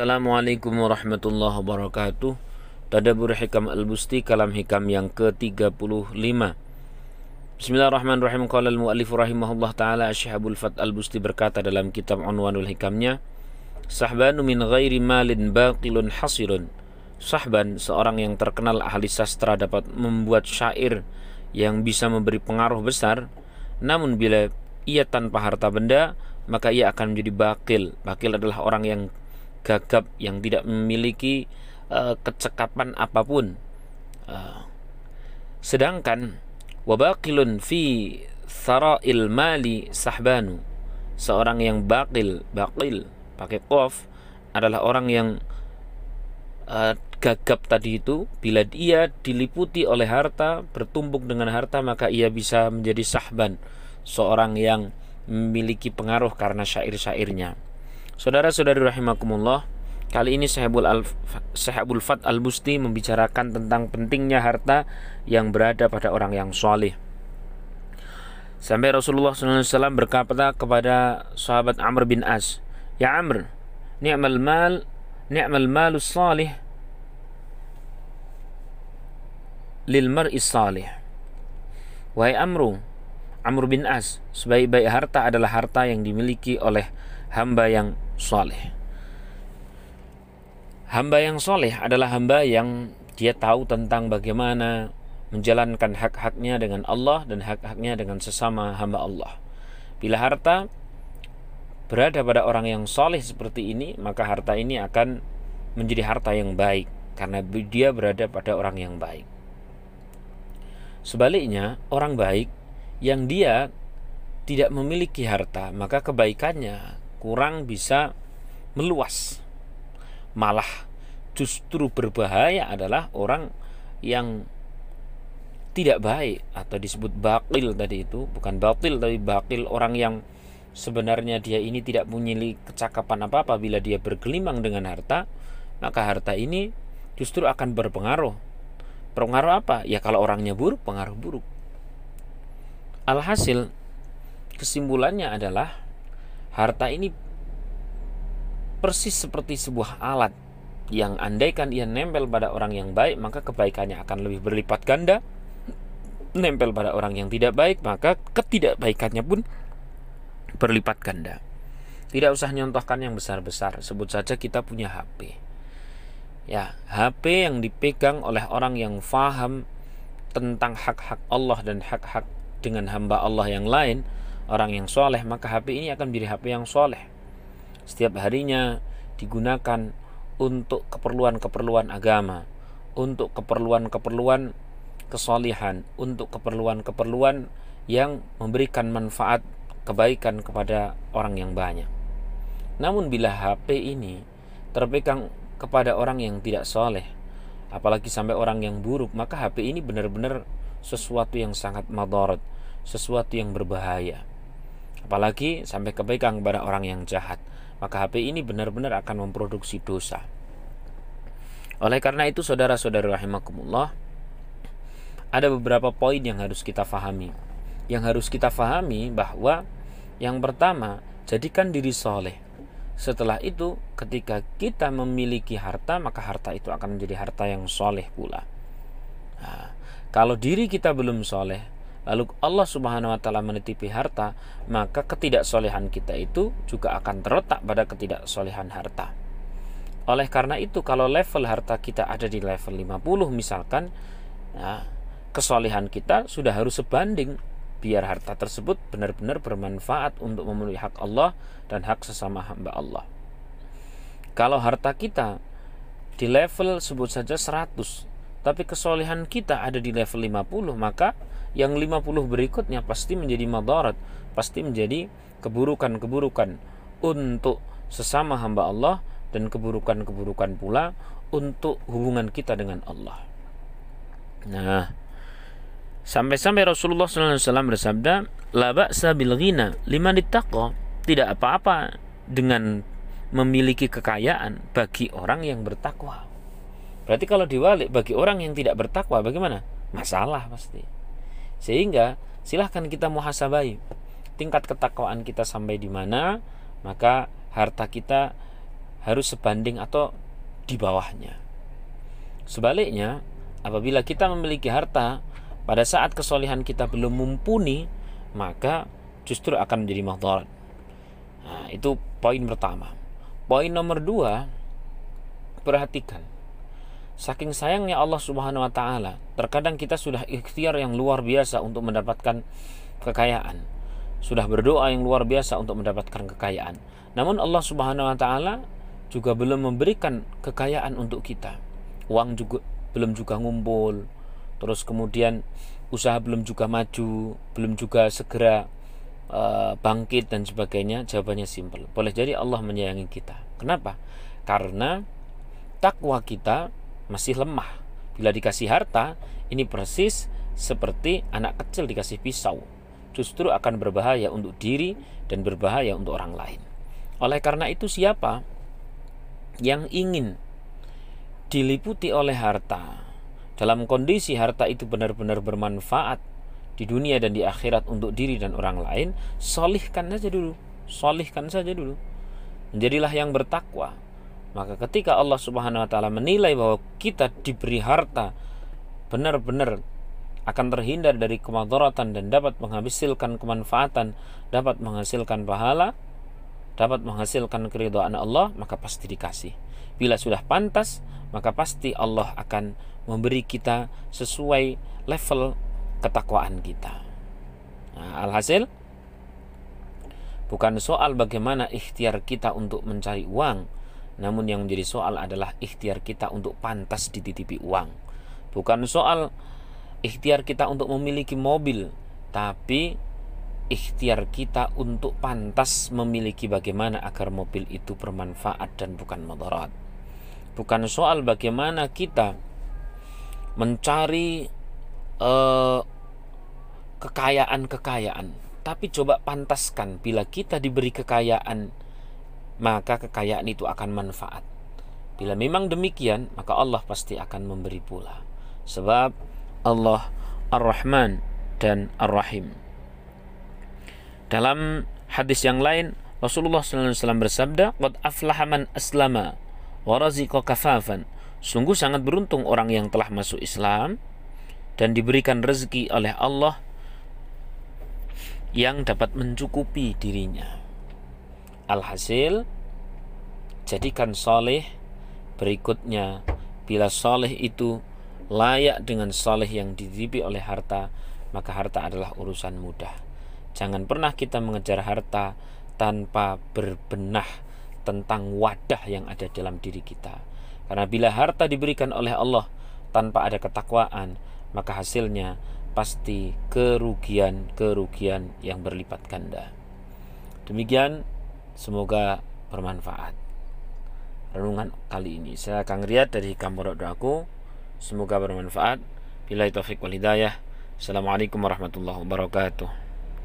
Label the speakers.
Speaker 1: Assalamualaikum warahmatullahi wabarakatuh. Tadabur Hikam Al-Busti Kalam Hikam yang ke-35 Bismillahirrahmanirrahim. Qala al-mu'allifu rahimahullah ta'ala Asyahabul Fat Al-Busti berkata dalam kitab Unwanul Hikamnya Sahbanu min ghairi malin baqilun hasirun. Sahban, seorang yang terkenal ahli sastra dapat membuat syair yang bisa memberi pengaruh besar. Namun bila ia tanpa harta benda maka ia akan menjadi bakil Bakil adalah orang yang gagap yang tidak memiliki uh, kecekapan apa pun. Uh, sedangkan wabakilun fi thara'il mali sahbanu seorang yang bakil bakil pakai qaf adalah orang yang uh, gagap tadi itu bila dia diliputi oleh harta bertumbuk dengan harta maka ia bisa menjadi sahban seorang yang memiliki pengaruh karena syair-syairnya Saudara-saudari rahimakumullah, kali ini Sahabul Al Sahabul Fat Al Busti membicarakan tentang pentingnya harta yang berada pada orang yang soleh. Sampai Rasulullah SAW berkata kepada sahabat Amr bin As, Ya Amr, ni'mal mal, ni'mal malus salih lil mar'is salih. Wahai Amru, Amr bin As, sebaik-baik harta adalah harta yang dimiliki oleh hamba yang soleh. Hamba yang soleh adalah hamba yang dia tahu tentang bagaimana menjalankan hak-haknya dengan Allah dan hak-haknya dengan sesama hamba Allah. Bila harta berada pada orang yang soleh seperti ini, maka harta ini akan menjadi harta yang baik karena dia berada pada orang yang baik. Sebaliknya, orang baik yang dia tidak memiliki harta, maka kebaikannya kurang bisa meluas. Malah justru berbahaya adalah orang yang tidak baik atau disebut bakil tadi itu bukan batil tapi bakil orang yang sebenarnya dia ini tidak punya kecakapan apa apa bila dia bergelimang dengan harta maka harta ini justru akan berpengaruh. Pengaruh apa? Ya kalau orangnya buruk pengaruh buruk. Alhasil kesimpulannya adalah Harta ini persis seperti sebuah alat yang andaikan ia nempel pada orang yang baik maka kebaikannya akan lebih berlipat ganda. Nempel pada orang yang tidak baik maka ketidakbaikannya pun berlipat ganda. Tidak usah nyontohkan yang besar-besar sebut saja kita punya HP ya HP yang dipegang oleh orang yang faham tentang hak-hak Allah dan hak-hak dengan hamba Allah yang lain orang yang soleh maka HP ini akan menjadi HP yang soleh. Setiap harinya digunakan untuk keperluan-keperluan agama untuk keperluan-keperluan kesolihan untuk keperluan-keperluan yang memberikan manfaat kebaikan kepada orang yang banyak. Namun bila HP ini terpegang kepada orang yang tidak soleh apalagi sampai orang yang buruk maka HP ini benar-benar sesuatu yang sangat madarat sesuatu yang berbahaya apalagi sampai kepegang kepada orang yang jahat maka HP ini benar-benar akan memproduksi dosa. Oleh karena itu saudara-saudara rahimakumullah ada beberapa poin yang harus kita fahami. Yang harus kita fahami bahwa yang pertama jadikan diri soleh. Setelah itu ketika kita memiliki harta maka harta itu akan menjadi harta yang soleh pula. Nah, kalau diri kita belum soleh lalu Allah Subhanahu wa taala menitipi harta, maka ketidaksolehan kita itu juga akan terletak pada ketidaksolehan harta. Oleh karena itu kalau level harta kita ada di level 50 misalkan, ya, kesolehan kita sudah harus sebanding biar harta tersebut benar-benar bermanfaat untuk memenuhi hak Allah dan hak sesama hamba Allah. Kalau harta kita di level sebut saja 100 tapi kesolehan kita ada di level 50 maka yang 50 berikutnya pasti menjadi madarat pasti menjadi keburukan-keburukan untuk sesama hamba Allah dan keburukan-keburukan pula untuk hubungan kita dengan Allah nah sampai-sampai Rasulullah SAW bersabda la ba'sa bil ghina liman ittaqa tidak apa-apa dengan memiliki kekayaan bagi orang yang bertakwa Berarti kalau diwalik bagi orang yang tidak bertakwa bagaimana? Masalah pasti. Sehingga silahkan kita muhasabai tingkat ketakwaan kita sampai di mana, maka harta kita harus sebanding atau di bawahnya. Sebaliknya, apabila kita memiliki harta pada saat kesolehan kita belum mumpuni, maka justru akan menjadi mahdarat. Nah, itu poin pertama. Poin nomor dua, perhatikan. Saking sayangnya Allah Subhanahu wa taala, terkadang kita sudah ikhtiar yang luar biasa untuk mendapatkan kekayaan. Sudah berdoa yang luar biasa untuk mendapatkan kekayaan. Namun Allah Subhanahu wa taala juga belum memberikan kekayaan untuk kita. Uang juga belum juga ngumpul. Terus kemudian usaha belum juga maju, belum juga segera uh, bangkit dan sebagainya. Jawabannya simpel. Boleh jadi Allah menyayangi kita. Kenapa? Karena takwa kita masih lemah. Bila dikasih harta, ini persis seperti anak kecil dikasih pisau. Justru akan berbahaya untuk diri dan berbahaya untuk orang lain. Oleh karena itu siapa yang ingin diliputi oleh harta dalam kondisi harta itu benar-benar bermanfaat di dunia dan di akhirat untuk diri dan orang lain, solihkan saja dulu, solihkan saja dulu. Menjadilah yang bertakwa, maka ketika Allah Subhanahu wa taala menilai bahwa kita diberi harta benar-benar akan terhindar dari kemadaratan dan dapat menghasilkan kemanfaatan, dapat menghasilkan pahala, dapat menghasilkan keridhaan Allah, maka pasti dikasih. Bila sudah pantas, maka pasti Allah akan memberi kita sesuai level ketakwaan kita. Nah, alhasil bukan soal bagaimana ikhtiar kita untuk mencari uang, namun yang menjadi soal adalah ikhtiar kita untuk pantas dititipi uang. Bukan soal ikhtiar kita untuk memiliki mobil, tapi ikhtiar kita untuk pantas memiliki bagaimana agar mobil itu bermanfaat dan bukan mudarat. Bukan soal bagaimana kita mencari kekayaan kekayaan-kekayaan, tapi coba pantaskan bila kita diberi kekayaan maka kekayaan itu akan manfaat. Bila memang demikian, maka Allah pasti akan memberi pula. Sebab Allah Ar-Rahman dan Ar-Rahim. Dalam hadis yang lain, Rasulullah SAW bersabda, "Qad aflaha man aslama wa kafafan." Sungguh sangat beruntung orang yang telah masuk Islam dan diberikan rezeki oleh Allah yang dapat mencukupi dirinya. Alhasil jadikan soleh berikutnya bila soleh itu layak dengan soleh yang dititipi oleh harta maka harta adalah urusan mudah. Jangan pernah kita mengejar harta tanpa berbenah tentang wadah yang ada dalam diri kita. Karena bila harta diberikan oleh Allah tanpa ada ketakwaan, maka hasilnya pasti kerugian-kerugian yang berlipat ganda. Demikian Semoga bermanfaat. Renungan kali ini saya akan Riyad dari Kampung Doaku. Semoga bermanfaat. Bila taufik wal hidayah. Assalamualaikum warahmatullahi wabarakatuh.